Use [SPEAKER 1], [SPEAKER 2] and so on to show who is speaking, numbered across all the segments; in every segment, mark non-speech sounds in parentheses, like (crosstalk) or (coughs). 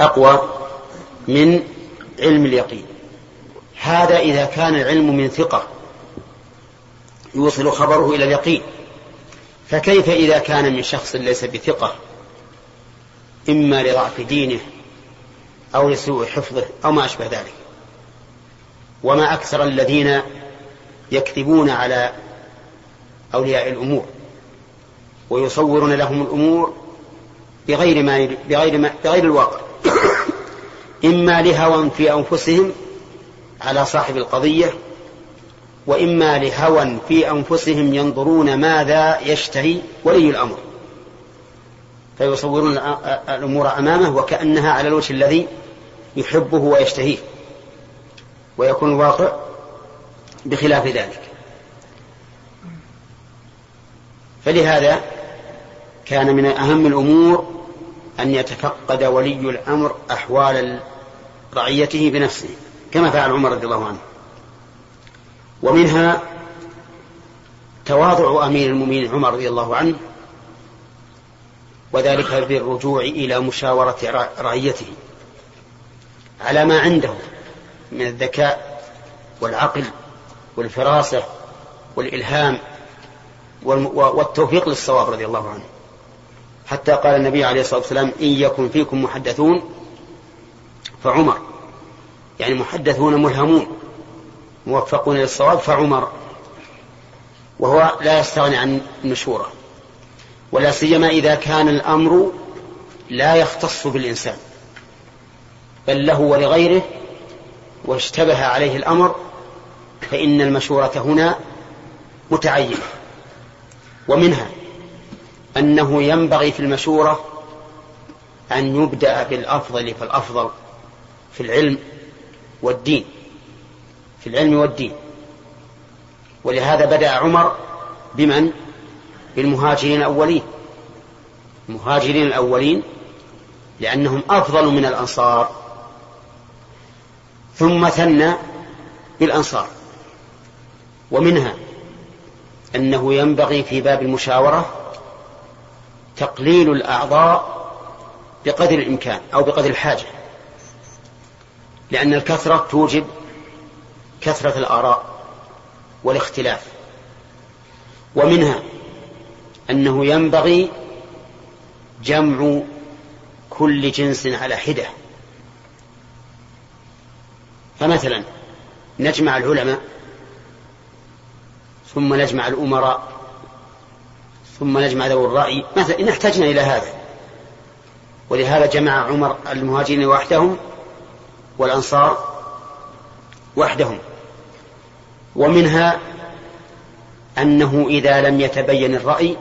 [SPEAKER 1] أقوى من علم اليقين. هذا إذا كان العلم من ثقة يوصل خبره إلى اليقين. فكيف إذا كان من شخص ليس بثقة؟ إما لضعف دينه أو لسوء حفظه أو ما أشبه ذلك. وما أكثر الذين يكذبون على أولياء الأمور ويصورون لهم الأمور بغير ما بغير ما بغير الواقع. إما لهوى في أنفسهم على صاحب القضية وإما لهوى في أنفسهم ينظرون ماذا يشتهي ولي الأمر. فيصورون الأمور أمامه وكأنها على الوجه الذي يحبه ويشتهيه. ويكون الواقع بخلاف ذلك. فلهذا كان من أهم الأمور أن يتفقد ولي الأمر أحوال رعيته بنفسه كما فعل عمر رضي الله عنه. ومنها تواضع أمير المؤمنين عمر رضي الله عنه وذلك بالرجوع إلى مشاورة رعيته على ما عنده من الذكاء والعقل والفراسة والإلهام والتوفيق للصواب رضي الله عنه. حتى قال النبي عليه الصلاة والسلام إن يكن فيكم محدثون فعمر. يعني محدثون ملهمون موفقون للصواب فعمر. وهو لا يستغني عن المشورة ولا سيما إذا كان الأمر لا يختص بالإنسان بل له ولغيره واشتبه عليه الأمر فإن المشورة هنا متعينة. ومنها أنه ينبغي في المشورة أن يبدأ بالأفضل فالأفضل في العلم والدين في العلم والدين. ولهذا بدأ عمر بمن؟ بالمهاجرين الأولين. المهاجرين الأولين لأنهم أفضل من الأنصار. ثم ثنى بالأنصار. ومنها أنه ينبغي في باب المشاورة تقليل الأعضاء بقدر الإمكان أو بقدر الحاجة لأن الكثرة توجب كثرة الآراء والاختلاف ومنها أنه ينبغي جمع كل جنس على حدة. فمثلا نجمع العلماء ثم نجمع الأمراء ثم نجمع ذوي الرأي. مثلا إن احتجنا إلى هذا. ولهذا جمع عمر المهاجرين وحدهم والأنصار وحدهم. ومنها أنه إذا لم يتبين الرأي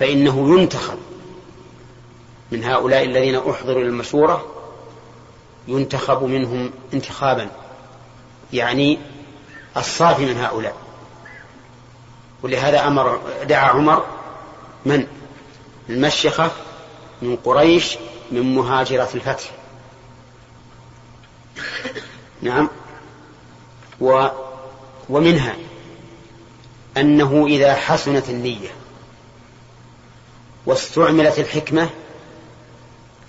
[SPEAKER 1] فإنه ينتخب. من هؤلاء الذين أحضروا للمشورة ينتخب منهم انتخابا. يعني الصافي من هؤلاء. ولهذا أمر دعا عمر من؟ المشيخة من قريش من مهاجرة الفتح. نعم. و ومنها أنه إذا حسنت النية واستعملت الحكمة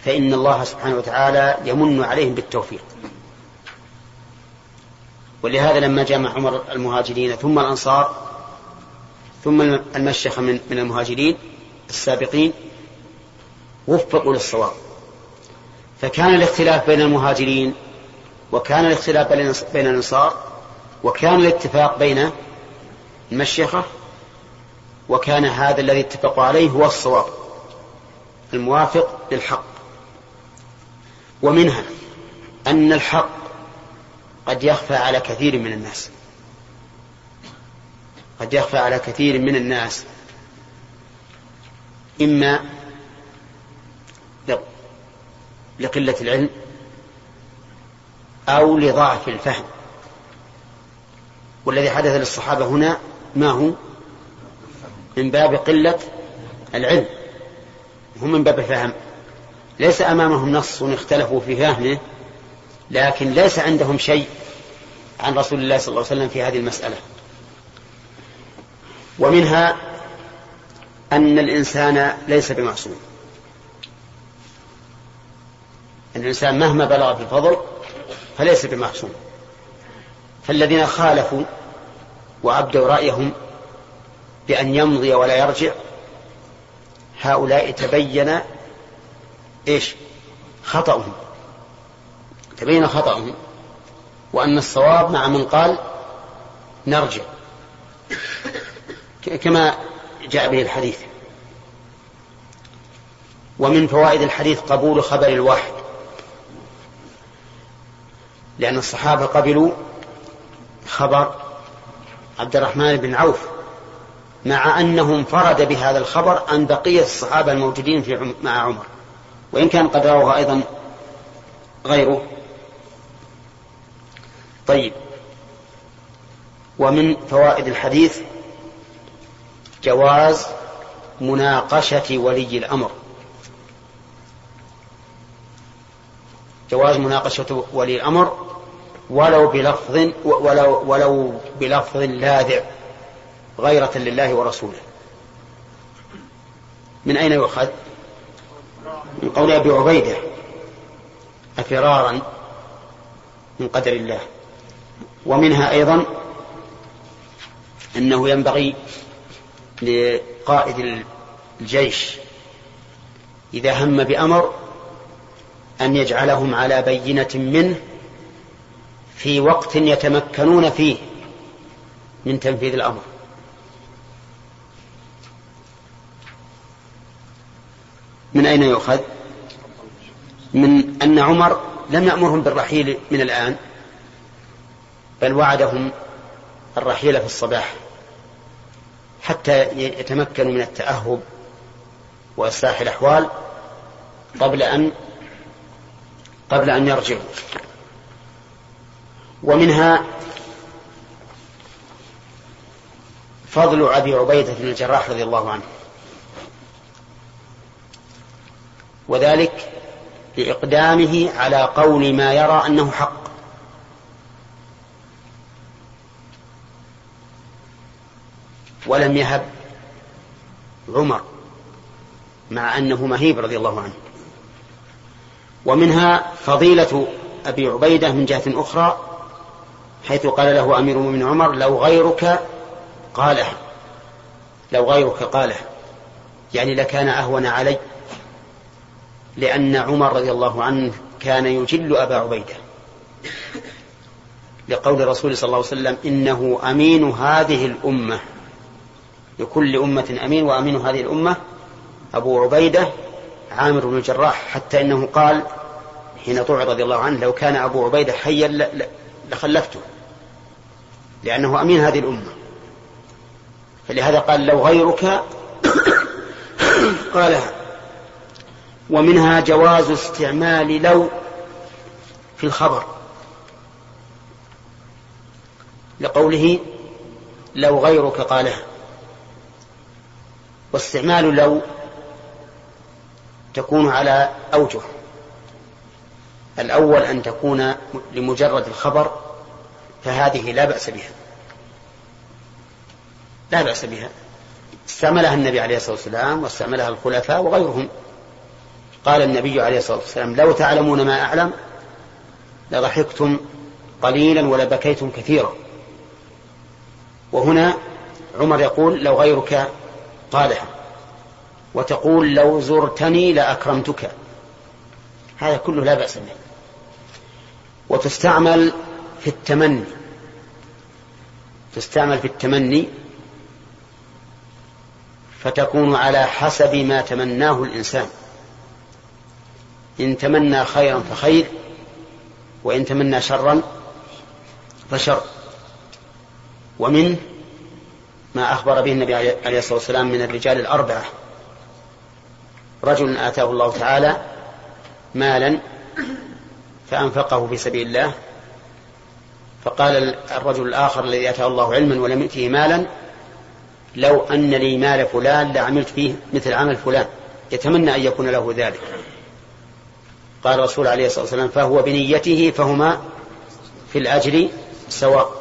[SPEAKER 1] فإن الله سبحانه وتعالى يمن عليهم بالتوفيق. ولهذا لما جمع عمر المهاجرين ثم الأنصار ثم المشيخة من, من المهاجرين السابقين وفقوا للصواب. فكان الاختلاف بين المهاجرين وكان الاختلاف بين الأنصار وكان الاتفاق بين المشيخة وكان هذا الذي اتفقوا عليه هو الصواب الموافق للحق. ومنها أن الحق قد يخفى على كثير من الناس. قد يخفى على كثير من الناس. إما لقلة العلم أو لضعف الفهم. والذي حدث للصحابة هنا ما هو؟ من باب قلة العلم. هم من باب الفهم. ليس أمامهم نص اختلفوا في فهمه لكن ليس عندهم شيء عن رسول الله صلى الله عليه وسلم في هذه المسألة. ومنها أن الإنسان ليس بمعصوم. الإنسان مهما بلغ في الفضل فليس بمعصوم. فالذين خالفوا وأبدوا رأيهم بأن يمضي ولا يرجع هؤلاء تبين إيش؟ خطأهم. تبين خطأهم. وأن الصواب مع من قال نرجع. كما جاء به الحديث. ومن فوائد الحديث قبول خبر الواحد. لأن الصحابة قبلوا خبر عبد الرحمن بن عوف مع أنه انفرد بهذا الخبر عن بقية الصحابة الموجودين في مع عمر. وإن كان قد رواه أيضا غيره. طيب. ومن فوائد الحديث جواز مناقشة ولي الأمر. جواز مناقشة ولي الأمر ولو بلفظ ولو ولو بلفظ لاذع غيرة لله ورسوله. من أين يؤخذ؟ من قول أبي عبيدة أفرارا من قدر الله. ومنها أيضا أنه ينبغي لقائد الجيش. إذا هم بأمر أن يجعلهم على بينة منه في وقت يتمكنون فيه من تنفيذ الأمر. من أين يؤخذ؟ من أن عمر لم يأمرهم بالرحيل من الآن بل وعدهم الرحيل في الصباح. حتى يتمكنوا من التأهب وإصلاح الأحوال قبل أن قبل أن يرجعوا. ومنها فضل أبي عبيدة بن الجراح رضي الله عنه. وذلك لإقدامه على قول ما يرى أنه حق. ولم يهب عمر مع أنه مهيب رضي الله عنه. ومنها فضيلة أبي عبيدة من جهة أخرى حيث قال له أمير المؤمنين عمر لو غيرك قاله لو غيرك قاله يعني لكان أهون علي لأن عمر رضي الله عنه كان يجل أبا عبيدة. لقول الرسول صلى الله عليه وسلم إنه أمين هذه الأمة. لكل أمة أمين وأمين هذه الأمة أبو عبيدة عامر بن الجراح حتى إنه قال حين طوع رضي الله عنه لو كان أبو عبيدة حيا لخلفته لأنه أمين هذه الأمة. فلهذا قال لو غيرك (coughs) قالها. ومنها جواز استعمال لو في الخبر. لقوله لو غيرك قالها. واستعمال لو تكون على أوجه. الأول أن تكون لمجرد الخبر فهذه لا بأس بها. لا بأس بها. استعملها النبي عليه الصلاة والسلام واستعملها الخلفاء وغيرهم. قال النبي عليه الصلاة والسلام لو تعلمون ما أعلم لضحكتم قليلا ولبكيتم كثيرا. وهنا عمر يقول لو غيرك قالها وتقول لو زرتني لأكرمتك. هذا كله لا بأس به. وتستعمل في التمني. تستعمل في التمني. فتكون على حسب ما تمناه الإنسان. إن تمنى خيرا فخير وإن تمنى شرا فشر. ومنه ما أخبر به النبي عليه الصلاة والسلام من الرجال الأربعة. رجل آتاه الله تعالى مالا فأنفقه في سبيل الله. فقال الرجل الآخر الذي أتاه الله علما ولم يؤته مالا لو أن لي مال فلان لعملت فيه مثل عمل فلان يتمنى أن يكون له ذلك. قال الرسول عليه الصلاة والسلام فهو بنيته فهما في الأجر سواء.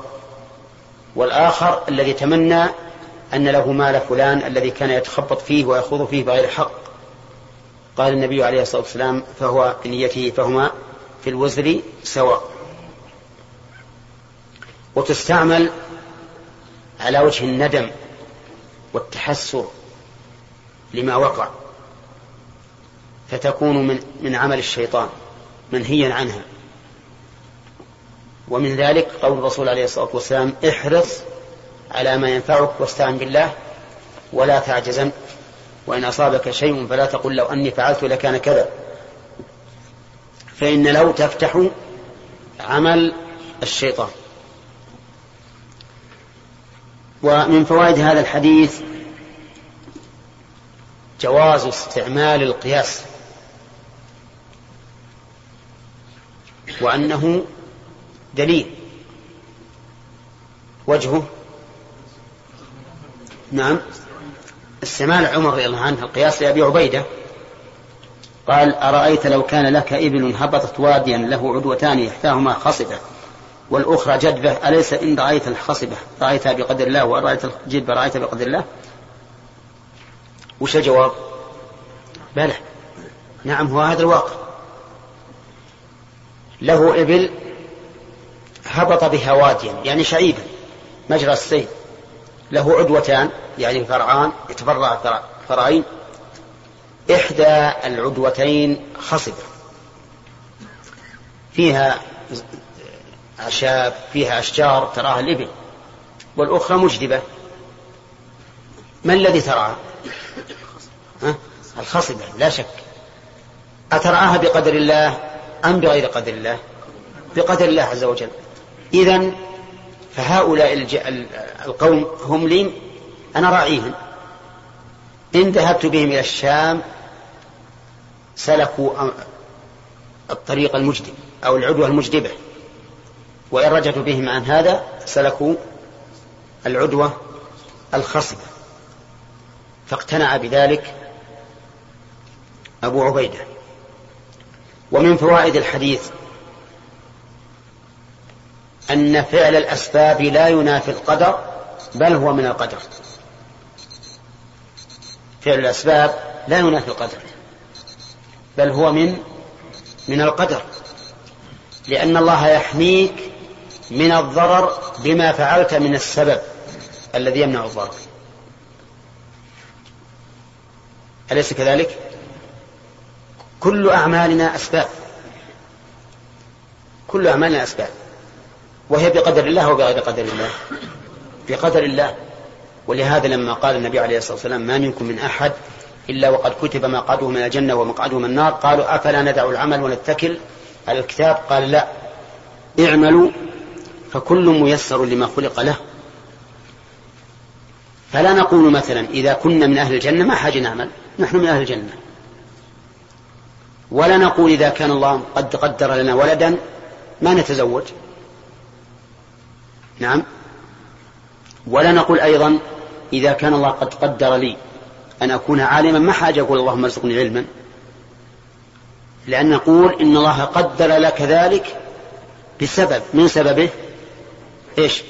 [SPEAKER 1] والآخر الذي تمنى أن له مال فلان الذي كان يتخبط فيه ويخوض فيه بغير حق. قال النبي عليه الصلاة والسلام فهو بنيته فهما في الوزر سواء. وتستعمل على وجه الندم والتحسر لما وقع فتكون من من عمل الشيطان منهيا عنها. ومن ذلك قول الرسول عليه الصلاة والسلام احرص على ما ينفعك واستعن بالله ولا تعجزن. وإن أصابك شيء فلا تقل لو أني فعلت لكان كذا. فإن لو تفتح عمل الشيطان. ومن فوائد هذا الحديث جواز استعمال القياس. وأنه دليل. وجهه. نعم. استعمال عمر رضي الله عنه القياس لأبي عبيدة. قال أرأيت لو كان لك إبل هبطت واديا له عدوتان إحداهما خصبة والأخرى جدبة أليس إن رأيت الخصبة؟ رأيتها بقدر الله وإن رأيت الجدبة رأيتها بقدر الله؟ وش الجواب؟ بلى. نعم هو هذا الواقع. له إبل هبط بها واديا يعني شعيبا. مجرى السيل له عدوتان يعني فرعان يتفرع فرعين. إحدى العدوتين خصبة فيها أعشاب فيها أشجار تراها الإبل. والأخرى مجدبة. ما الذي ترعى الخصبة لا شك. أترعاها بقدر الله أم بغير قدر الله؟ بقدر الله عز وجل. إذا فهؤلاء القوم هم لي أنا راعيهم إن ذهبت بهم إلى الشام سلكوا الطريق المجدب أو العدوة المجدبة. وإن رجعت بهم عن هذا سلكوا العدوة الخصبة. فاقتنع بذلك أبو عبيدة. ومن فوائد الحديث أن فعل الأسباب لا ينافي القدر بل هو من القدر. فعل الأسباب لا ينافي القدر بل هو من من القدر. لأن الله يحميك من الضرر بما فعلت من السبب الذي يمنع الضرر. أليس كذلك؟ كل أعمالنا أسباب. كل أعمالنا أسباب. وهي بقدر الله وبغير قدر الله. بقدر الله. ولهذا لما قال النبي عليه الصلاة والسلام ما منكم من أحد إلا وقد كتب مقعده من الجنة ومقعده من النار قالوا أفلا ندع العمل ونتكل على الكتاب؟ قال لا. اعملوا فكل ميسر لما خلق له. فلا نقول مثلا إذا كنا من أهل الجنة ما حاجة نعمل نحن من أهل الجنة. ولا نقول إذا كان الله قد قدر لنا ولدا ما نتزوج. نعم. ولا نقول أيضا إذا كان الله قد قدر لي أن أكون عالما ما حاجة أقول اللهم ارزقني علما. لأن نقول إن الله قدر لك ذلك بسبب من سببه؟ إيش؟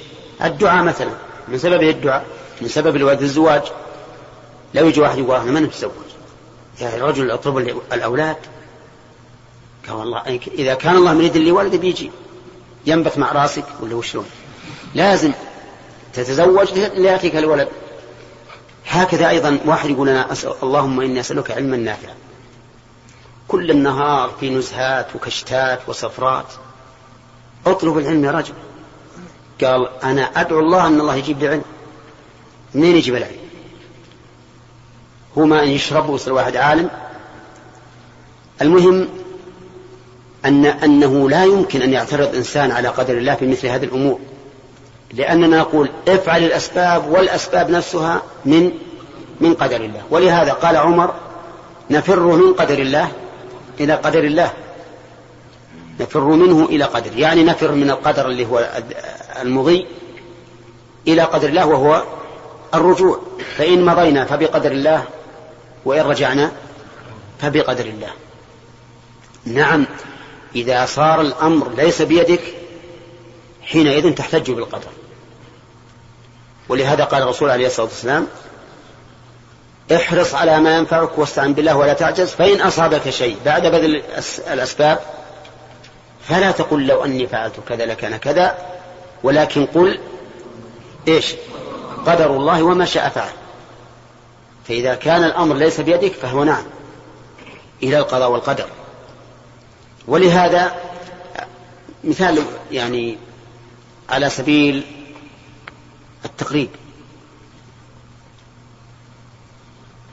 [SPEAKER 1] الدعاء مثلا. من سببه الدعاء؟ من سبب الولد الزواج. لو يجي واحد يقول أنا ما نتزوج يا رجل اطلب الأولاد. قال والله إذا كان الله مريد لي ولد بيجي. ينبت مع راسك. ولا وشلون؟ لازم تتزوج ليأتيك الولد. هكذا أيضا واحد يقول أنا أسأل اللهم إني أسألك علما نافعا. كل النهار في نزهات وكشتات وسفرات اطلب العلم يا رجل. قال أنا أدعو الله أن الله يجيب لي علم. منين يجيب العلم؟ هو ما أن يشرب ويصير واحد عالم. المهم أن أنه لا يمكن أن يعترض إنسان على قدر الله في مثل هذه الأمور. لأننا نقول افعل الأسباب والأسباب نفسها من من قدر الله. ولهذا قال عمر نفر من قدر الله إلى قدر الله. نفر منه إلى قدر. يعني نفر من القدر اللي هو المضي إلى قدر الله وهو الرجوع. فإن مضينا فبقدر الله وإن رجعنا فبقدر الله. نعم إذا صار الأمر ليس بيدك حينئذ تحتج بالقدر. ولهذا قال الرسول عليه الصلاة والسلام احرص على ما ينفعك واستعن بالله ولا تعجز فإن أصابك شيء بعد بذل الأسباب فلا تقل لو أني فعلت كذا لكان كذا ولكن قل إيش؟ قدر الله وما شاء فعل. فإذا كان الأمر ليس بيدك فهو نعم إلى القضاء والقدر. ولهذا مثال يعني على سبيل التقريب.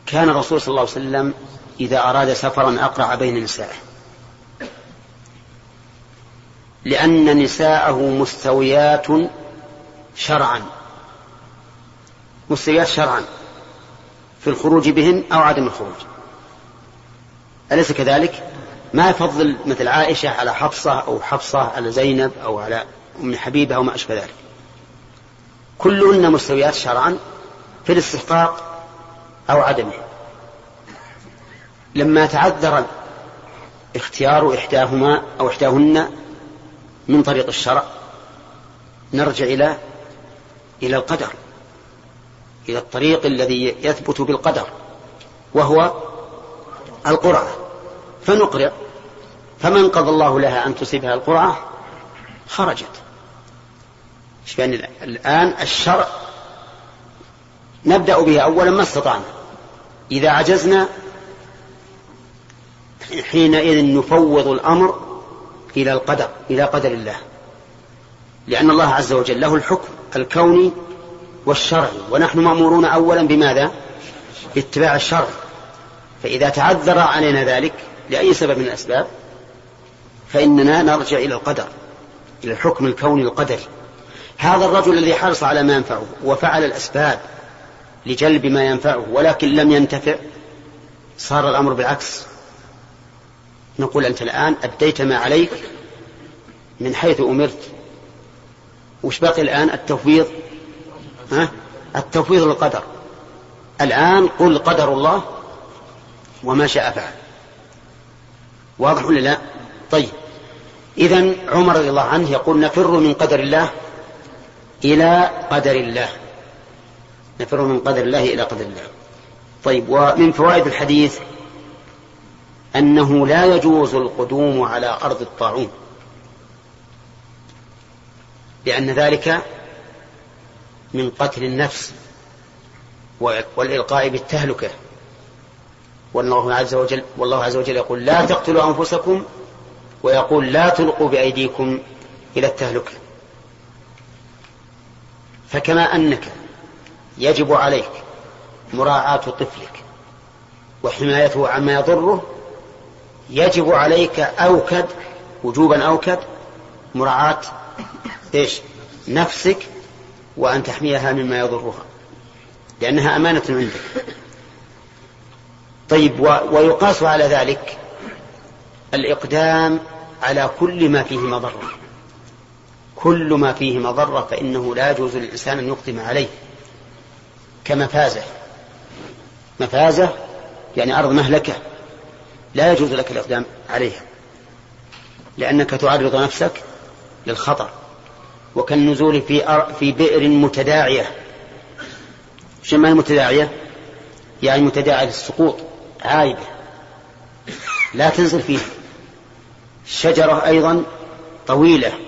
[SPEAKER 1] كان الرسول صلى الله عليه وسلم إذا أراد سفرا أقرع بين نسائه. لأن نساءه مستويات شرعا. مستويات شرعا. في الخروج بهن أو عدم الخروج. أليس كذلك؟ ما يفضل مثل عائشة على حفصة أو حفصة على زينب أو على أم حبيبة أو ما أشبه ذلك. كلهن مستويات شرعا في الاستحقاق أو عدمه. لما تعذر اختيار إحداهما أو إحداهن من طريق الشرع نرجع إلى إلى القدر إلى الطريق الذي يثبت بالقدر وهو القرعة. فنقرع فمن قضى الله لها أن تصيبها القرعة خرجت. يعني الآن الشرع نبدأ به أولا ما استطعنا. إذا عجزنا حينئذ نفوض الأمر إلى القدر إلى قدر الله. لأن الله عز وجل له الحكم الكوني والشرعي. ونحن مأمورون أولا بماذا؟ باتباع الشرع. فإذا تعذر علينا ذلك لأي سبب من الأسباب فإننا نرجع إلى القدر إلى الحكم الكوني القدري. هذا الرجل الذي حرص على ما ينفعه وفعل الأسباب لجلب ما ينفعه ولكن لم ينتفع صار الأمر بالعكس. نقول أنت الآن أديت ما عليك من حيث أمرت. وش باقي الآن؟ التفويض. ها؟ التفويض للقدر. الآن قل قدر الله وما شاء فعل. واضح ولا لا؟ طيب. إذا عمر رضي الله عنه يقول نفر من قدر الله إلى قدر الله. نفر من قدر الله إلى قدر الله. طيب ومن فوائد الحديث أنه لا يجوز القدوم على أرض الطاعون. لأن ذلك من قتل النفس والإلقاء بالتهلكة. والله عز وجل والله عز وجل يقول لا تقتلوا أنفسكم ويقول لا تلقوا بأيديكم إلى التهلكة. فكما أنك يجب عليك مراعاة طفلك وحمايته عما يضره يجب عليك أوكد وجوبا أوكد مراعاة إيش؟ نفسك وأن تحميها مما يضرها لأنها أمانة عندك. طيب ويقاس على ذلك الإقدام على كل ما فيه مضرة. كل ما فيه مضرة فإنه لا يجوز للإنسان أن يقدم عليه. كمفازة. مفازة يعني أرض مهلكة. لا يجوز لك الإقدام عليها. لأنك تعرض نفسك للخطر. وكالنزول في في بئر متداعية. شو المتداعية؟ يعني متداعية للسقوط عايبة. لا تنزل فيها. شجرة أيضا طويلة.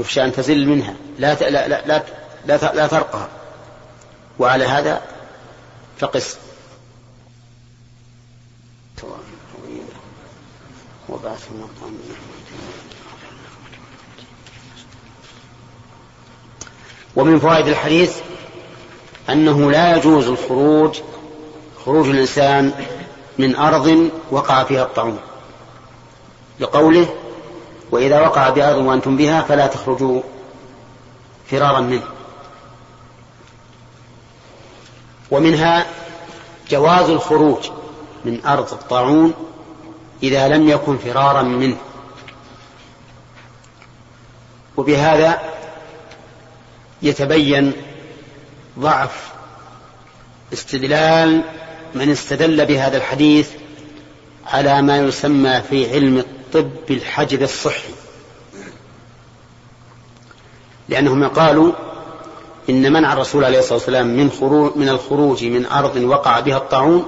[SPEAKER 1] يخشى أن تزل منها. لا لا لا لا, لا, لا ترقها. وعلى هذا فقس. ومن فوائد الحديث أنه لا يجوز الخروج خروج الإنسان من أرض وقع فيها الطاعون لقوله وإذا وقع بأرض وأنتم بها فلا تخرجوا فرارا منه. ومنها جواز الخروج من أرض الطاعون إذا لم يكن فرارا منه. وبهذا يتبين ضعف استدلال من استدل بهذا الحديث على ما يسمى في علم الطب الحجر الصحي. لأنهم قالوا إن منع الرسول عليه الصلاة والسلام من خروج من الخروج من أرض وقع بها الطاعون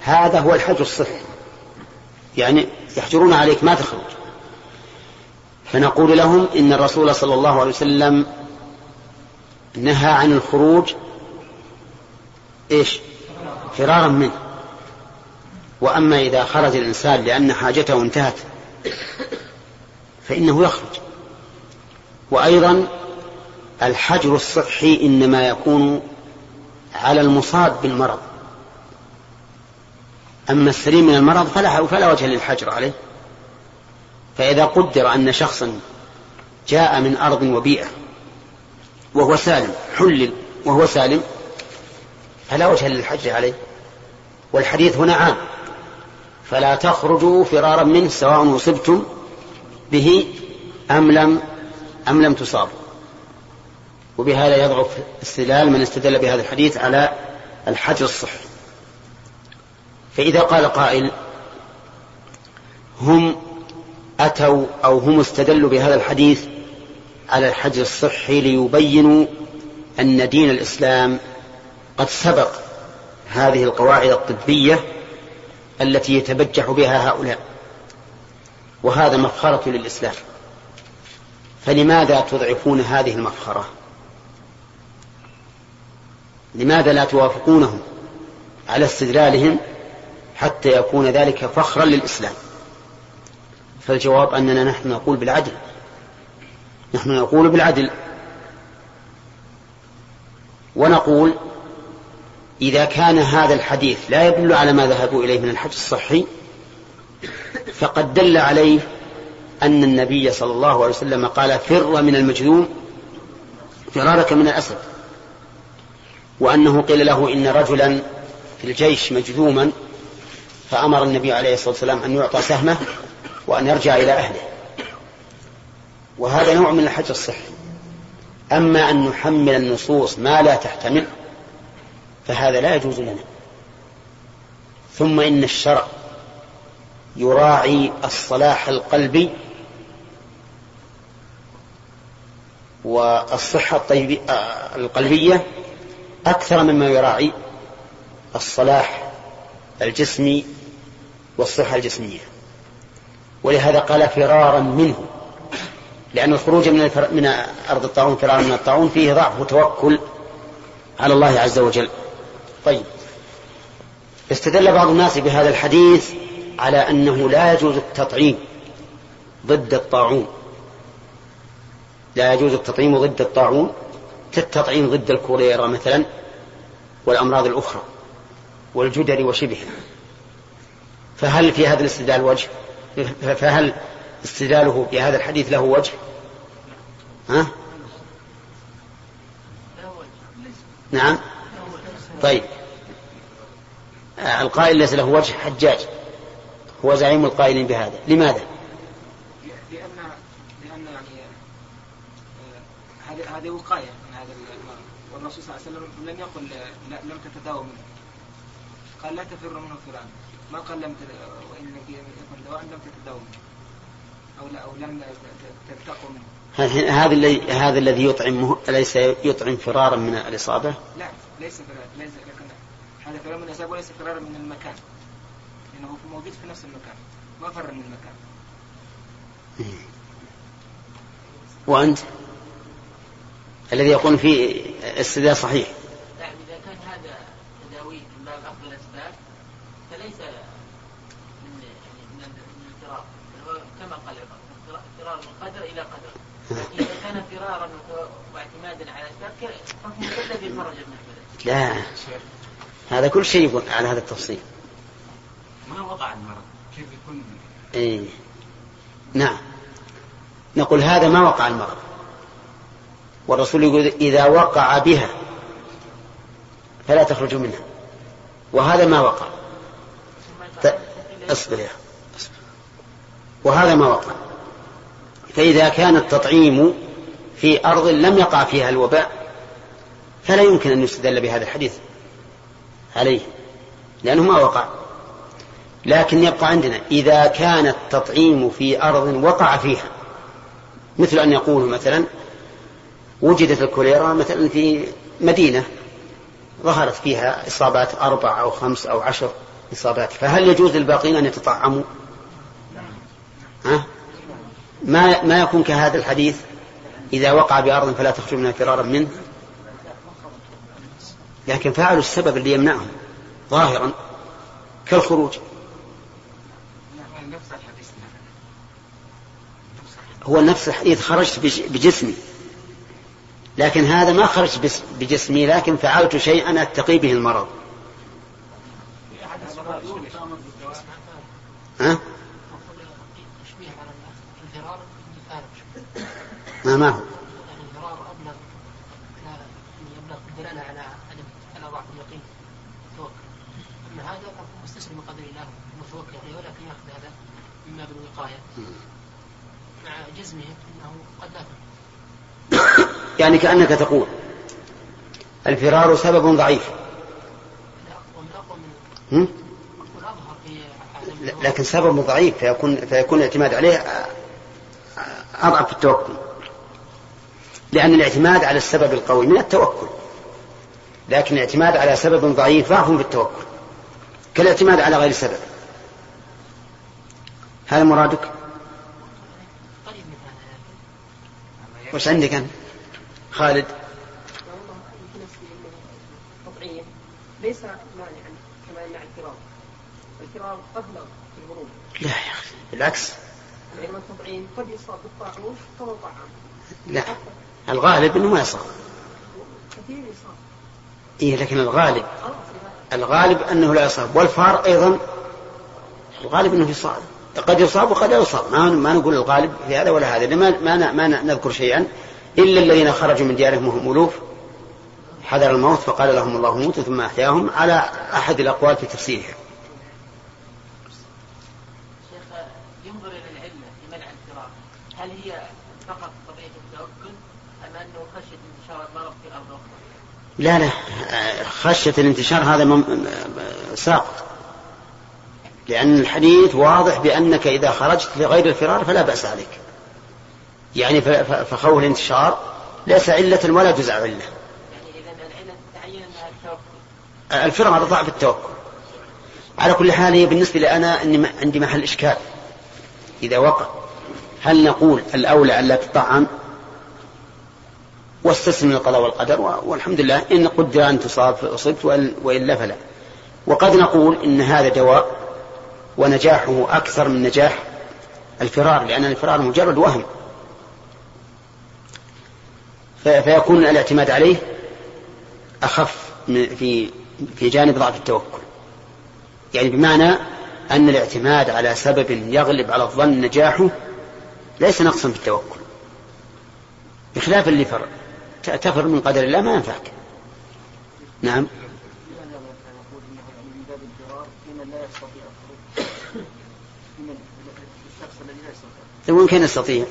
[SPEAKER 1] هذا هو الحج الصحي. يعني يحجرون عليك ما تخرج. فنقول لهم إن الرسول صلى الله عليه وسلم نهى عن الخروج إيش؟ فرارا منه. وأما إذا خرج الإنسان لأن حاجته انتهت فإنه يخرج. وأيضا الحجر الصحي إنما يكون على المصاب بالمرض. أما السليم من المرض فلا فلا وجه للحجر عليه. فإذا قدر أن شخصا جاء من أرض وبيئة وهو سالم حلل وهو سالم فلا وجه للحجر عليه. والحديث هنا عام. فلا تخرجوا فرارا منه سواء أصبتم به أم لم أم لم تصابوا. وبهذا يضعف استدلال من استدل بهذا الحديث على الحجر الصحي. فإذا قال قائل هم أتوا أو هم استدلوا بهذا الحديث على الحجر الصحي ليبينوا أن دين الإسلام قد سبق هذه القواعد الطبية التي يتبجح بها هؤلاء. وهذا مفخرة للإسلام. فلماذا تضعفون هذه المفخرة؟ لماذا لا توافقونهم على استدلالهم حتى يكون ذلك فخرا للإسلام؟ فالجواب أننا نحن نقول بالعدل. نحن نقول بالعدل. ونقول إذا كان هذا الحديث لا يدل على ما ذهبوا إليه من الحج الصحي فقد دل عليه أن النبي صلى الله عليه وسلم قال فر من المجذوم فرارك من الأسد. وأنه قيل له إن رجلا في الجيش مجذوما. فأمر النبي عليه الصلاة والسلام أن يعطى سهمه وأن يرجع إلى أهله. وهذا نوع من الحج الصحي. أما أن نحمل النصوص ما لا تحتمل فهذا لا يجوز لنا ثم إن الشرع يراعي الصلاح القلبي والصحة القلبية أكثر مما يراعي الصلاح الجسمي والصحة الجسمية ولهذا قال فرارا منه لأن الخروج من من أرض الطاعون فرارا من الطاعون فيه ضعف وتوكل على الله عز وجل. طيب. استدل بعض الناس بهذا الحديث على أنه لا يجوز التطعيم ضد الطاعون. لا يجوز التطعيم ضد الطاعون كالتطعيم ضد الكوليرا مثلا والأمراض الأخرى والجدري وشبهه. فهل في هذا الاستدلال وجه؟ فهل استدلاله بهذا الحديث له وجه ها؟ نعم طيب. القائل ليس له وجه حجاج. هو زعيم القائلين بهذا. لماذا؟
[SPEAKER 2] لأن لأن يعني هذه هذه وقاية من هذا المرض. والرسول صلى الله عليه وسلم لم يقل لم تتداوى منه. قال لا تفر منه فلان. ما قال لم وإن يكن دواء لم تتداوى منه. أو لا أو لم تلتقوا منه.
[SPEAKER 1] هذا الذي هذا الذي يطعم أليس يطعم فرارا من الإصابة؟
[SPEAKER 2] لا. ليس فرارا ليس لكن هذا فرار من الإصابة وليس فرارا من المكان. لأنه موجود في نفس المكان ما فر من المكان.
[SPEAKER 1] وأنت؟ الذي يقول فيه استدلال صحيح.
[SPEAKER 3] نعم إذا كان هذا تداوي من باب أخذ الأسباب فليس من من الفرار كما قال فرار من قدر إلى قدر. لكن إذا كان فرارا واعتمادا على الأسباب فهو الذي خرج من
[SPEAKER 1] لا. هذا كل شيء يقول على هذا التفصيل.
[SPEAKER 2] ما وقع المرض؟ كيف يكون؟
[SPEAKER 1] إيه. نعم. نقول هذا ما وقع المرض. والرسول يقول إذا وقع بها فلا تخرجوا منها. وهذا ما وقع. اصبر يا اصبر. وهذا ما وقع. فإذا كان التطعيم في أرض لم يقع فيها الوباء فلا يمكن أن يستدل بهذا الحديث عليه لأنه ما وقع. لكن يبقى عندنا إذا كان التطعيم في أرض وقع فيها مثل أن يقول مثلا وجدت الكوليرا مثلا في مدينة ظهرت فيها إصابات أربع أو خمس أو عشر إصابات فهل يجوز للباقين أن يتطعموا؟ ها؟ ما ما يكون كهذا الحديث؟ إذا وقع بأرض فلا تخرج منها فرارا منه. لكن فعلوا السبب اللي يمنعهم ظاهرا كالخروج. هو نفس الحديث خرجت بجسمي. لكن هذا ما خرجت بجسمي لكن فعلت شيئا أتقي به المرض. ها؟ ما ما هو. جزمه إنه قد لا يعني كأنك تقول الفرار سبب ضعيف. لكن سبب ضعيف فيكون فيكون الاعتماد عليه أضعف في التوكل. لأن الاعتماد على السبب القوي من التوكل. لكن الاعتماد على سبب ضعيف ضعف في التوكل. كالاعتماد على غير سبب. هذا مرادك. وش عندك أنت؟ خالد. ليس مانعا كما يمنع الكرام الكرام أبلغ في الورود لا يا أخي. بالعكس. العلم التطعيم قد يصاب بالطاعون فهو طعام لا. الغالب إنه ما يصاب كثير يصاب إيه لكن الغالب. الغالب أنه لا يصاب والفار أيضا. الغالب إنه يصاب قد يصاب وقد لا يصاب. ما, ما نقول الغالب في هذا ولا هذا ما, ما, ما نذكر شيئا. إلا الذين خرجوا من ديارهم وهم ألوف. حذر الموت فقال لهم الله موتوا ثم أحياهم على أحد الأقوال في تفسيرها
[SPEAKER 3] ينظر إلى العلة في منع الفرار هل هي فقط طبيعة التوكل أم أنه خشية انتشار المرض في الأرض أخرى؟
[SPEAKER 1] لا لا. خشية الانتشار هذا ساقط. لأن الحديث واضح بأنك إذا خرجت لغير الفرار فلا بأس عليك. يعني فخوف الانتشار ليس علة ولا جزء علة. يعني إذا الفرار ضعف التوكل. على كل حال هي بالنسبة لي أني عندي محل إشكال. إذا وقع هل نقول الأولى ألا تطعم؟ واستسلم للقضاء والقدر والحمد لله إن قدر أن تصاب فأصبت وإلا فلا. وقد نقول إن هذا دواء ونجاحه أكثر من نجاح الفرار لأن الفرار مجرد وهم. فيكون الاعتماد عليه أخف في في جانب ضعف التوكل. يعني بمعنى أن الاعتماد على سبب يغلب على الظن نجاحه ليس نقصا في التوكل. بخلاف اللي فر تفر من قدر الله ما ينفعك. نعم. وإن كان يستطيع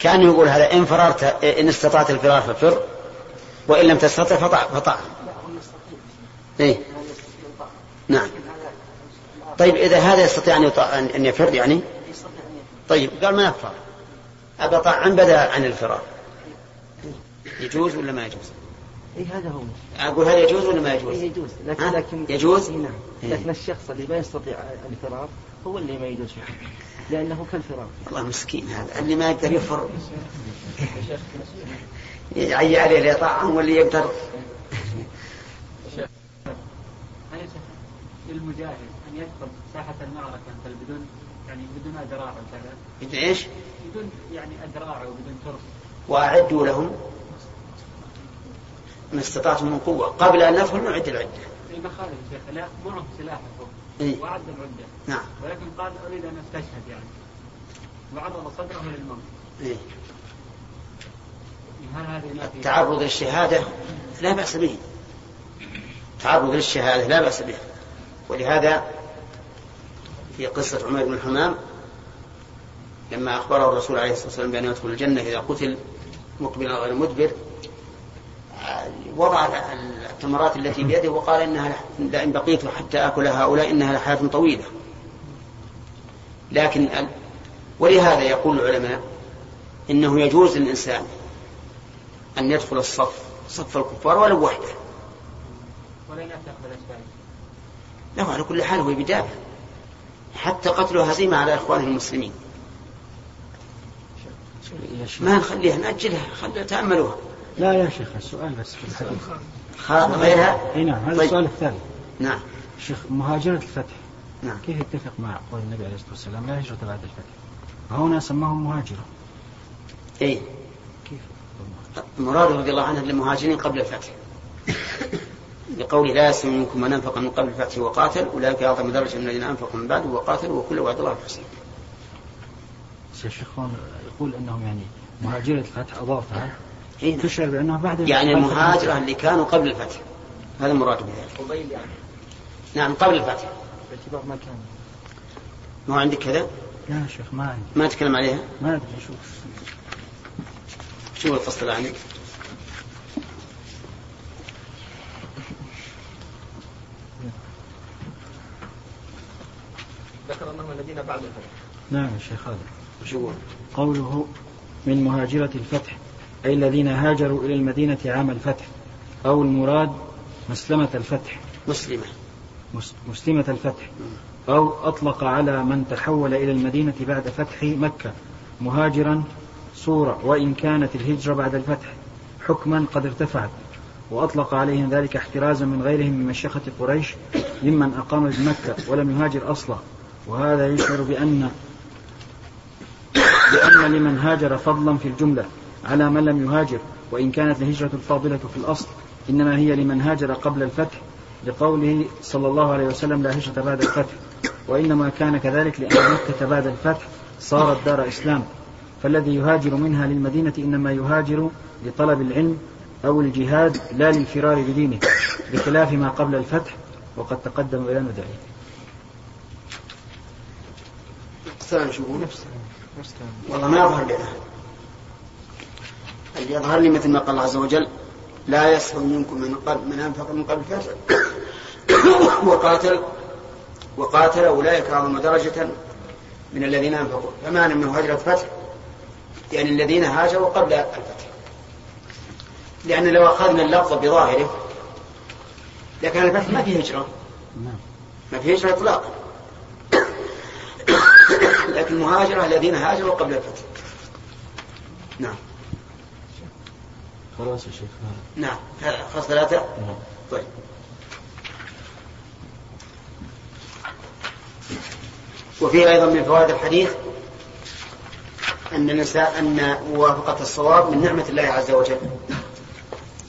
[SPEAKER 1] كأن يقول هذا إن فررت إن استطعت الفرار ففر وإن لم تستطع فطع فطع. إيه؟ نعم. طيب إذا هذا يستطيع أن, يطع أن يفر يعني؟ طيب قال ما يفر؟ أبى طعن بدأ عن الفرار. يجوز ولا ما يجوز؟
[SPEAKER 4] اي هذا هو.
[SPEAKER 1] أقول هذا يجوز ولا ما يجوز؟
[SPEAKER 4] إيه يجوز. لكن, لكن
[SPEAKER 1] يجوز؟
[SPEAKER 4] نعم. لكن الشخص اللي ما يستطيع الفرار هو اللي ما يجوز فيه لأنه كالفرار.
[SPEAKER 1] والله مسكين هذا. اللي ما يقدر يفر. (laughs) يعي عليه اللي يطعم واللي يقدر.
[SPEAKER 5] للمجاهد أن يدخل ساحة المعركة بل بدون يعني بدون أدراع وكذا.
[SPEAKER 1] بدون إيش؟
[SPEAKER 5] بدون يعني أدراع وبدون ترس.
[SPEAKER 1] وأعدوا لهم. ما استطعتم من قوة قبل أن ندخل نعد العدة.
[SPEAKER 5] المخالف شيخ لا معهم سلاح
[SPEAKER 1] إيه؟
[SPEAKER 5] وعد العدة.
[SPEAKER 1] نعم.
[SPEAKER 5] ولكن قال أريد أن أستشهد يعني. وعرض صدره للموت.
[SPEAKER 1] إيه؟
[SPEAKER 5] هل هذه
[SPEAKER 1] تعرض للشهادة لا بأس به. تعرض للشهادة لا بأس به. ولهذا في قصة عمر بن الحمام لما أخبره الرسول عليه الصلاة والسلام بأنه يدخل الجنة إذا قتل مقبلا غير مدبر وضع التمرات التي بيده وقال إنها لئن بقيت حتى آكل هؤلاء إنها لحياة طويلة. لكن ولهذا يقول العلماء إنه يجوز للإنسان أن يدخل الصف صف الكفار ولو وحده.
[SPEAKER 5] ولن الأسباب
[SPEAKER 1] له على كل حال هو بداية حتى قتله هزيمة على إخوانه المسلمين. ما نخليها نأجلها خليها تأملوها.
[SPEAKER 6] لا يا شيخ السؤال بس. في الحديث
[SPEAKER 1] خ- غيرها؟
[SPEAKER 6] إي نعم هذا
[SPEAKER 1] طيب.
[SPEAKER 6] السؤال الثاني.
[SPEAKER 1] نعم.
[SPEAKER 6] شيخ مهاجرة الفتح.
[SPEAKER 1] نعم.
[SPEAKER 6] كيف يتفق مع قول النبي عليه الصلاة والسلام؟ لا هجرة بعد الفتح. وهنا سماهم مهاجرة
[SPEAKER 1] إيه
[SPEAKER 6] كيف؟
[SPEAKER 1] مراد رضي الله عنه للمهاجرين قبل الفتح. لقوله لا يسمع منكم من أنفق من قبل الفتح وقاتل أولئك أعظم درجة من الذين أنفقوا من بعد وقاتلوا وكل وعد الله الحسنى.
[SPEAKER 6] بس يا شيخ هون يقول إنهم يعني مهاجرة الفتح أضافها.
[SPEAKER 1] إيه.
[SPEAKER 6] تشعر بأنها بعد
[SPEAKER 1] يعني
[SPEAKER 6] بعد
[SPEAKER 1] المهاجرة اللي كانوا قبل الفتح. هذا المراد بذلك.
[SPEAKER 2] يعني.
[SPEAKER 1] نعم قبل الفتح.
[SPEAKER 4] باعتبار ما كان.
[SPEAKER 1] ما هو عندك كذا؟
[SPEAKER 6] لا يا شيخ ما عندي.
[SPEAKER 1] ما تكلم عليها؟
[SPEAKER 6] ما أدري شوف
[SPEAKER 1] شو الفصل عندك
[SPEAKER 2] ذكر انهم الذين بعد الفتح.
[SPEAKER 6] نعم يا شيخ هذا.
[SPEAKER 1] شو؟
[SPEAKER 6] قوله من مهاجرة الفتح. أي الذين هاجروا إلى المدينة عام الفتح أو المراد مسلمة الفتح.
[SPEAKER 1] مسلمة.
[SPEAKER 6] مس- مسلمة الفتح. أو أطلق على من تحول إلى المدينة بعد فتح مكة. مهاجرا صورة وإن كانت الهجرة بعد الفتح. حكما قد ارتفعت. وأطلق عليهم ذلك احترازا من غيرهم من مشيخة قريش ممن أقام بمكة ولم يهاجر أصلا. وهذا يشعر بأن بأن لمن هاجر فضلا في الجملة. على من لم يهاجر وإن كانت الهجرة الفاضلة في الأصل إنما هي لمن هاجر قبل الفتح لقوله صلى الله عليه وسلم لا هجرة بعد الفتح وإنما كان كذلك لأن مكة بعد الفتح صارت دار إسلام. فالذي يهاجر منها للمدينة إنما يهاجر لطلب العلم أو الجهاد لا للفرار بدينه بخلاف ما قبل الفتح وقد تقدم بيان ذلك
[SPEAKER 1] الثاني شو هو؟ والله ما يظهر لنا يظهر لي مثل ما قال الله عز وجل لا يسخر منكم من قبل من أنفق من قبل الفتح (coughs) وقاتل وقاتل أولئك أعظم درجة من الذين أنفقوا. فما من هجره فتح يعني الذين هاجروا قبل الفتح. لأن لو أخذنا اللفظ بظاهره لكان الفتح ما فيه هجرة.
[SPEAKER 6] نعم.
[SPEAKER 1] ما فيه هجرة اطلاقا. (coughs) لكن المهاجرة الذين هاجروا قبل الفتح. نعم.
[SPEAKER 6] خلاص يا شيخ.
[SPEAKER 1] نعم. خلاص ثلاثة؟
[SPEAKER 6] نعم.
[SPEAKER 1] طيب. وفيه أيضا من فوائد الحديث أن الإنسان أن موافقة الصواب من نعمة الله عز وجل.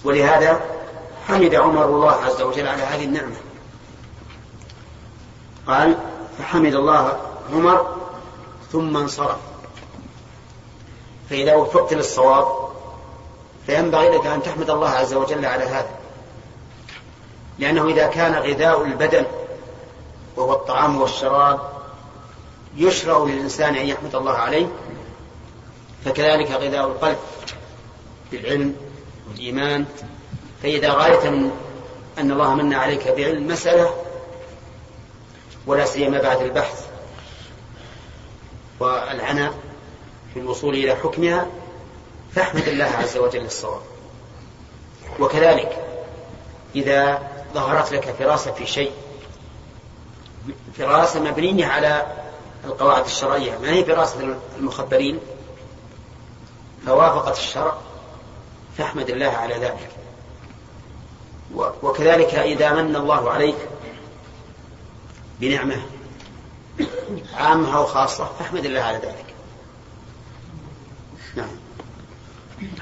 [SPEAKER 1] ولهذا حمد عمر الله عز وجل على هذه النعمة. قال فحمد الله عمر ثم انصرف. فإذا وفقت للصواب فينبغي لك أن تحمد الله عز وجل على هذا. لأنه إذا كان غذاء البدن وهو الطعام والشراب يشرع للإنسان أن يحمد الله عليه فكذلك غذاء القلب بالعلم والإيمان. فإذا غاية أن الله من عليك بعلم مسألة ولا سيما بعد البحث والعناء في الوصول إلى حكمها فاحمد الله عز وجل الصواب. وكذلك إذا ظهرت لك فراسة في شيء فراسة مبنية على القواعد الشرعية ما هي فراسة المخبرين؟ فوافقت الشرع فاحمد الله على ذلك. وكذلك إذا من الله عليك بنعمة عامة أو خاصة فاحمد الله على ذلك. نعم.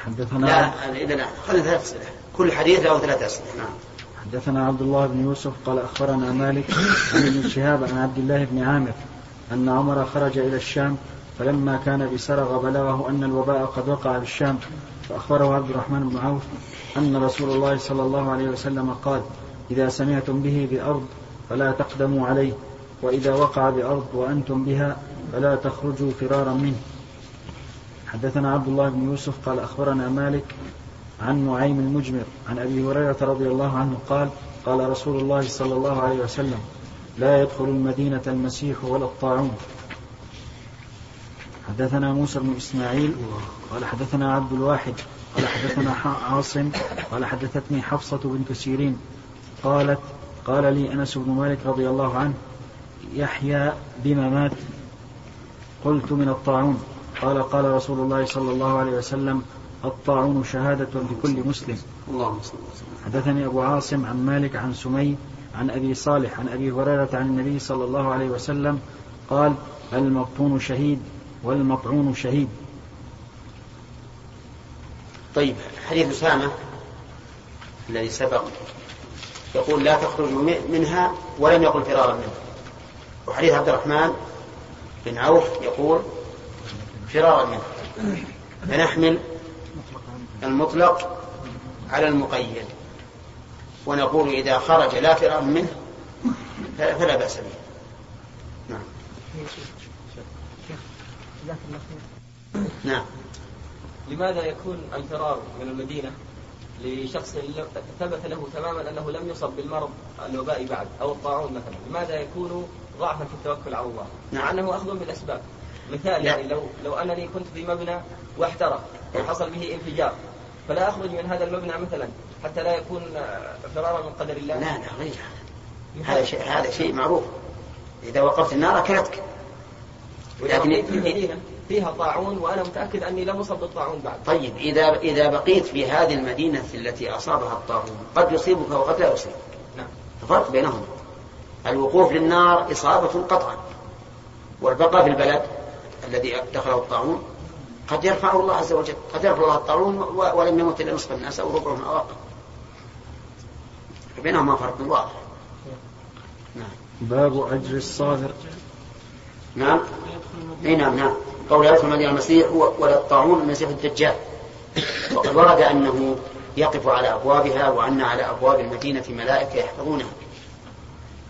[SPEAKER 6] حدثنا
[SPEAKER 1] لا لا. خلينا ثلاث أسئلة. كل حديث له ثلاث أسئلة. نعم.
[SPEAKER 6] حدثنا عبد الله بن يوسف قال أخبرنا مالك عن ابن شهاب عن عبد الله بن عامر أن عمر خرج إلى الشام فلما كان بسرغ بلغه أن الوباء قد وقع بالشام فأخبره عبد الرحمن بن عوف أن رسول الله صلى الله عليه وسلم قال إذا سمعتم به بأرض فلا تقدموا عليه وإذا وقع بأرض وأنتم بها فلا تخرجوا فرارا منه. حدثنا عبد الله بن يوسف قال أخبرنا مالك عن نعيم المجمر عن أبي هريرة رضي الله عنه قال قال رسول الله صلى الله عليه وسلم لا يدخل المدينة المسيح ولا الطاعون. حدثنا موسى بن إسماعيل قال حدثنا عبد الواحد قال حدثنا عاصم قال حدثتني حفصة بنت سيرين قالت قال لي أنس بن مالك رضي الله عنه يحيى بما مات قلت من الطاعون. قال قال رسول الله صلى الله عليه وسلم الطاعون شهادة لكل مسلم.
[SPEAKER 1] اللهم صل وسلم.
[SPEAKER 6] حدثني أبو عاصم عن مالك عن سمي عن أبي صالح عن أبي هريرة عن النبي صلى الله عليه وسلم قال المبطون شهيد والمطعون شهيد.
[SPEAKER 1] طيب حديث أسامة الذي سبق يقول لا تخرجوا منها ولم يقل فرارا منها. وحديث عبد الرحمن بن عوف يقول فرارا. منه فنحمل المطلق على المقيد. ونقول إذا خرج لا فرارا منه فلا بأس به. نعم. نعم.
[SPEAKER 7] لماذا يكون الفرار من المدينة لشخص ثبت له تماما أنه لم يصب بالمرض الوبائي بعد أو الطاعون مثلا؟ لماذا يكون ضعفا في التوكل على الله؟
[SPEAKER 1] نعم.
[SPEAKER 7] مع أنه أخذ بالأسباب. مثال. يعني لو لو أنني كنت في مبنى واحترق وحصل به انفجار فلا أخرج من هذا المبنى مثلا حتى لا يكون آه، فرارا من قدر الله؟
[SPEAKER 1] لا لا غير هذا. شيء هذا شيء معروف. إذا وقفت النار أكلتك.
[SPEAKER 7] وإذا
[SPEAKER 1] لكن
[SPEAKER 7] بقيت في مدينة فيها طاعون وأنا متأكد أني لم أصب بالطاعون بعد.
[SPEAKER 1] طيب إذا إذا بقيت في هذه المدينة التي أصابها الطاعون قد يصيبك وقد لا يصيبك؟
[SPEAKER 7] نعم.
[SPEAKER 1] الفرق بينهم الوقوف للنار إصابة قطعا. والبقاء في البلد؟ الذي دخله الطاعون قد يرفعه الله عز وجل قد يرفع الله الطاعون ولم يمت إلا نصف الناس أو ربعهم أو أقل بينهما فرق واضح. نعم.
[SPEAKER 6] باب أجر الصابر.
[SPEAKER 1] نعم. أي نعم نعم. قول يدخل مدينة المسيح ولا الطاعون المسيح الدجال. وقد ورد أنه يقف على أبوابها وأن على أبواب المدينة ملائكة يحفظونها.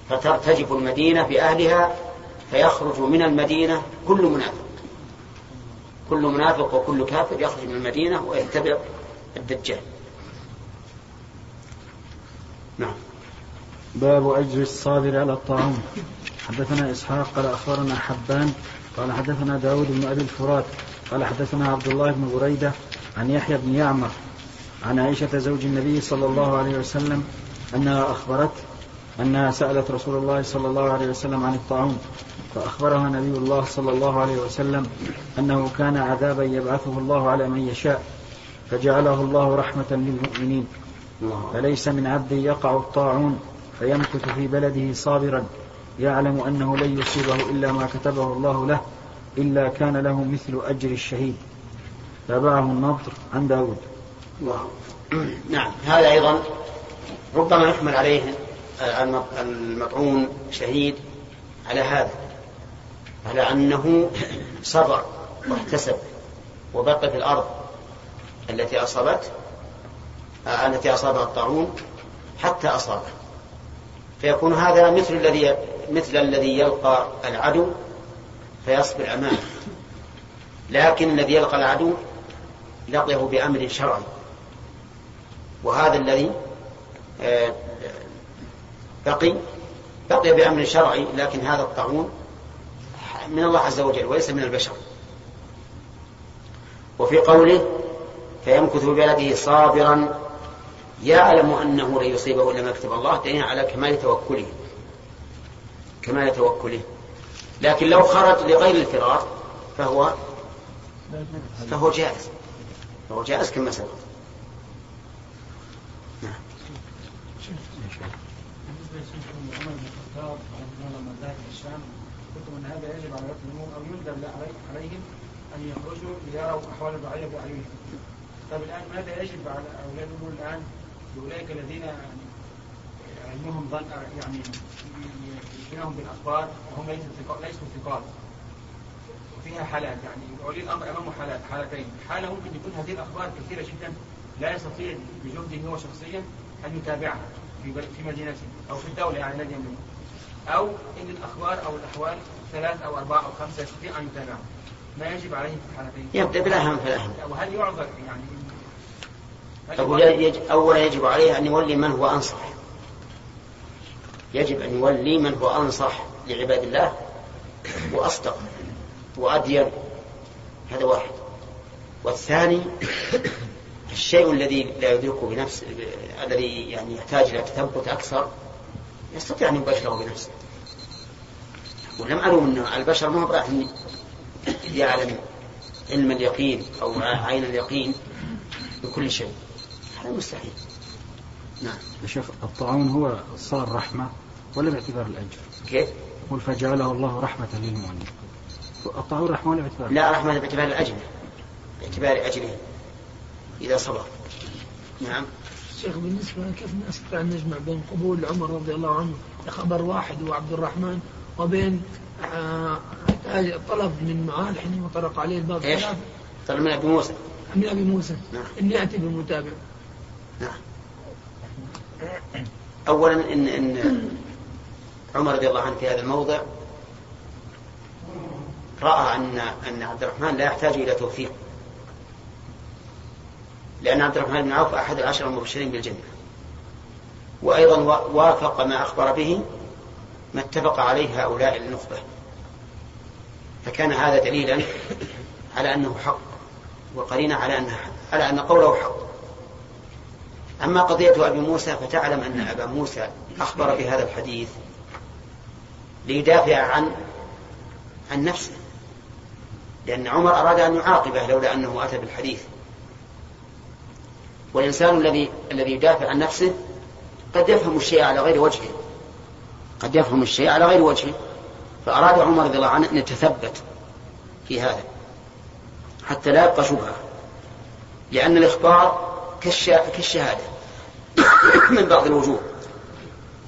[SPEAKER 1] فترتجف المدينة بأهلها فيخرج من المدينة كل منافق. كل منافق وكل كافر يخرج من المدينة ويتبع الدجال. نعم.
[SPEAKER 6] باب أجر الصابر على الطاعون حدثنا إسحاق قال أخبرنا حبان قال حدثنا داود بن أبي الفرات قال حدثنا عبد الله بن بريدة عن يحيى بن يعمر عن عائشة زوج النبي صلى الله عليه وسلم أنها أخبرت أنها سألت رسول الله صلى الله عليه وسلم عن الطاعون فأخبرها نبي الله صلى الله عليه وسلم أنه كان عذابا يبعثه الله على من يشاء فجعله الله رحمة للمؤمنين. فليس من عبد يقع الطاعون فيمكث في بلده صابرا. يعلم أنه لن يصيبه إلا ما كتبه الله له إلا كان له مثل أجر الشهيد. تابعه النضر عن داود.
[SPEAKER 1] نعم هذا أيضا ربما يحمل عليه المطعون شهيد على هذا على أنه صبر واحتسب وبقي في الأرض التي أصابته آه، التي أصابها الطاعون حتى أصابه. فيكون هذا مثل الذي مثل الذي يلقى العدو فيصبر أمامه. لكن الذي يلقى العدو لقيه بأمر شرعي. وهذا الذي آه، بقي بقي بأمر شرعي لكن هذا الطاعون من الله عز وجل وليس من البشر. وفي قوله فيمكث ببلده صابرا يعلم أنه لن يصيبه إلا ما كتب الله دليل على كمال توكله. كمال توكله. لكن لو خرج لغير الفرار فهو فهو جائز. فهو جائز كما سبق.
[SPEAKER 8] الله عنه لما إلى الشام قلت ان هذا يجب على رجل أو يندب علي- عليهم أن يخرجوا ليروا أحوال الرعيه باعينهم. طيب الآن ماذا يجب على أولاد الأمور الآن؟ لأولئك الذين علمهم ظن يعني يشبههم بالأخبار وهم ليسوا ثقات. وفيها حالات يعني ولي الأمر أمامه حالات حالتين. حالة ممكن يكون هذه الأخبار كثيرة جدا لا يستطيع بجهده هو شخصيا أن يتابعها في مدينته أو في الدولة يعني الذي يملكها أو إن الأخبار أو الأحوال ثلاث أو أربعة أو خمسة يستطيع ان يتابعها ما يجب عليه في الحالتين.
[SPEAKER 1] يبدأ بالأهم فالأهم
[SPEAKER 8] وهل يعذر يعني؟ يعذر؟
[SPEAKER 1] يجب أولا يجب عليه أن يولي من هو أنصح. يجب أن يولي من هو أنصح لعباد الله. وأصدق وأدين هذا واحد. والثاني الشيء الذي لا يدركه بنفسه الذي يعني يحتاج إلى تثبت أكثر يستطيع أن يباشره بنفسه. ولم معلوم أن البشر ما هو يعلم علم اليقين أو عين اليقين بكل شيء. هذا مستحيل.
[SPEAKER 6] نعم. يا شيخ الطاعون هو صار رحمة ولا باعتبار الأجر؟
[SPEAKER 1] كيف؟
[SPEAKER 6] قل فجعله الله رحمة للمؤمنين. الطاعون رحمة ولا باعتبار
[SPEAKER 1] لا رحمة باعتبار الأجر. باعتبار أجله إذا صبر. نعم.
[SPEAKER 9] شيخ بالنسبة كيف نستطيع أن نجمع بين قبول عمر رضي الله عنه لخبر واحد هو عبد الرحمن وبين آه، طلب من معاذ حين طرق عليه الباب
[SPEAKER 1] إيش؟ طلب من أبي موسى.
[SPEAKER 9] من أبي موسى.
[SPEAKER 1] نعم.
[SPEAKER 9] ان ياتي بمتابع
[SPEAKER 1] نعم. اولا إن إن عمر رضي الله عنه في هذا الموضع رأى أن أن عبد الرحمن لا يحتاج إلى توفيق. لأن عبد الرحمن بن عوف أحد العشر المبشرين بالجنة. وأيضا وافق ما أخبر به ما اتفق عليه هؤلاء النخبة. فكان هذا دليلا على أنه حق وقرينة على ان على أن قوله حق. أما قضية أبي موسى فتعلم أن أبا موسى أخبر بهذا الحديث ليدافع عن عن نفسه. لأن عمر أراد أن يعاقبه لولا أنه أتى بالحديث. والإنسان الذي الذي يدافع عن نفسه قد يفهم الشيء على غير وجهه. قد يفهم الشيء على غير وجهه. فأراد عمر رضي الله عنه أن يتثبت في هذا حتى لا يبقى شبهة. لأن الإخبار كالشهادة (coughs) من بعض الوجوه.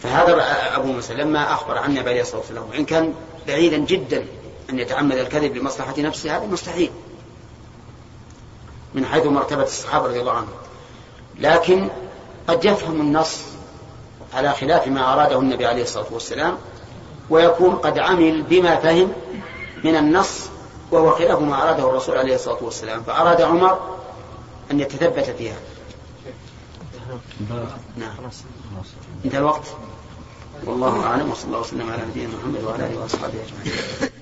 [SPEAKER 1] فهذا أبو موسى لما أخبر عن النبي عليه الصلاة والسلام وإن كان بعيدا جدا أن يتعمد الكذب لمصلحة نفسه هذا مستحيل. من حيث مرتبة الصحابة رضي الله عنهم. لكن قد يفهم النص على خلاف ما أراده النبي عليه الصلاة والسلام ويكون قد عمل بما فهم من النص وهو خلاف ما أراده الرسول عليه الصلاة والسلام. فأراد عمر أن يتثبت فيها نعم. انتهى الوقت؟ والله أعلم وصلى الله وسلم على نبينا محمد وعلى آله وأصحابه أجمعين.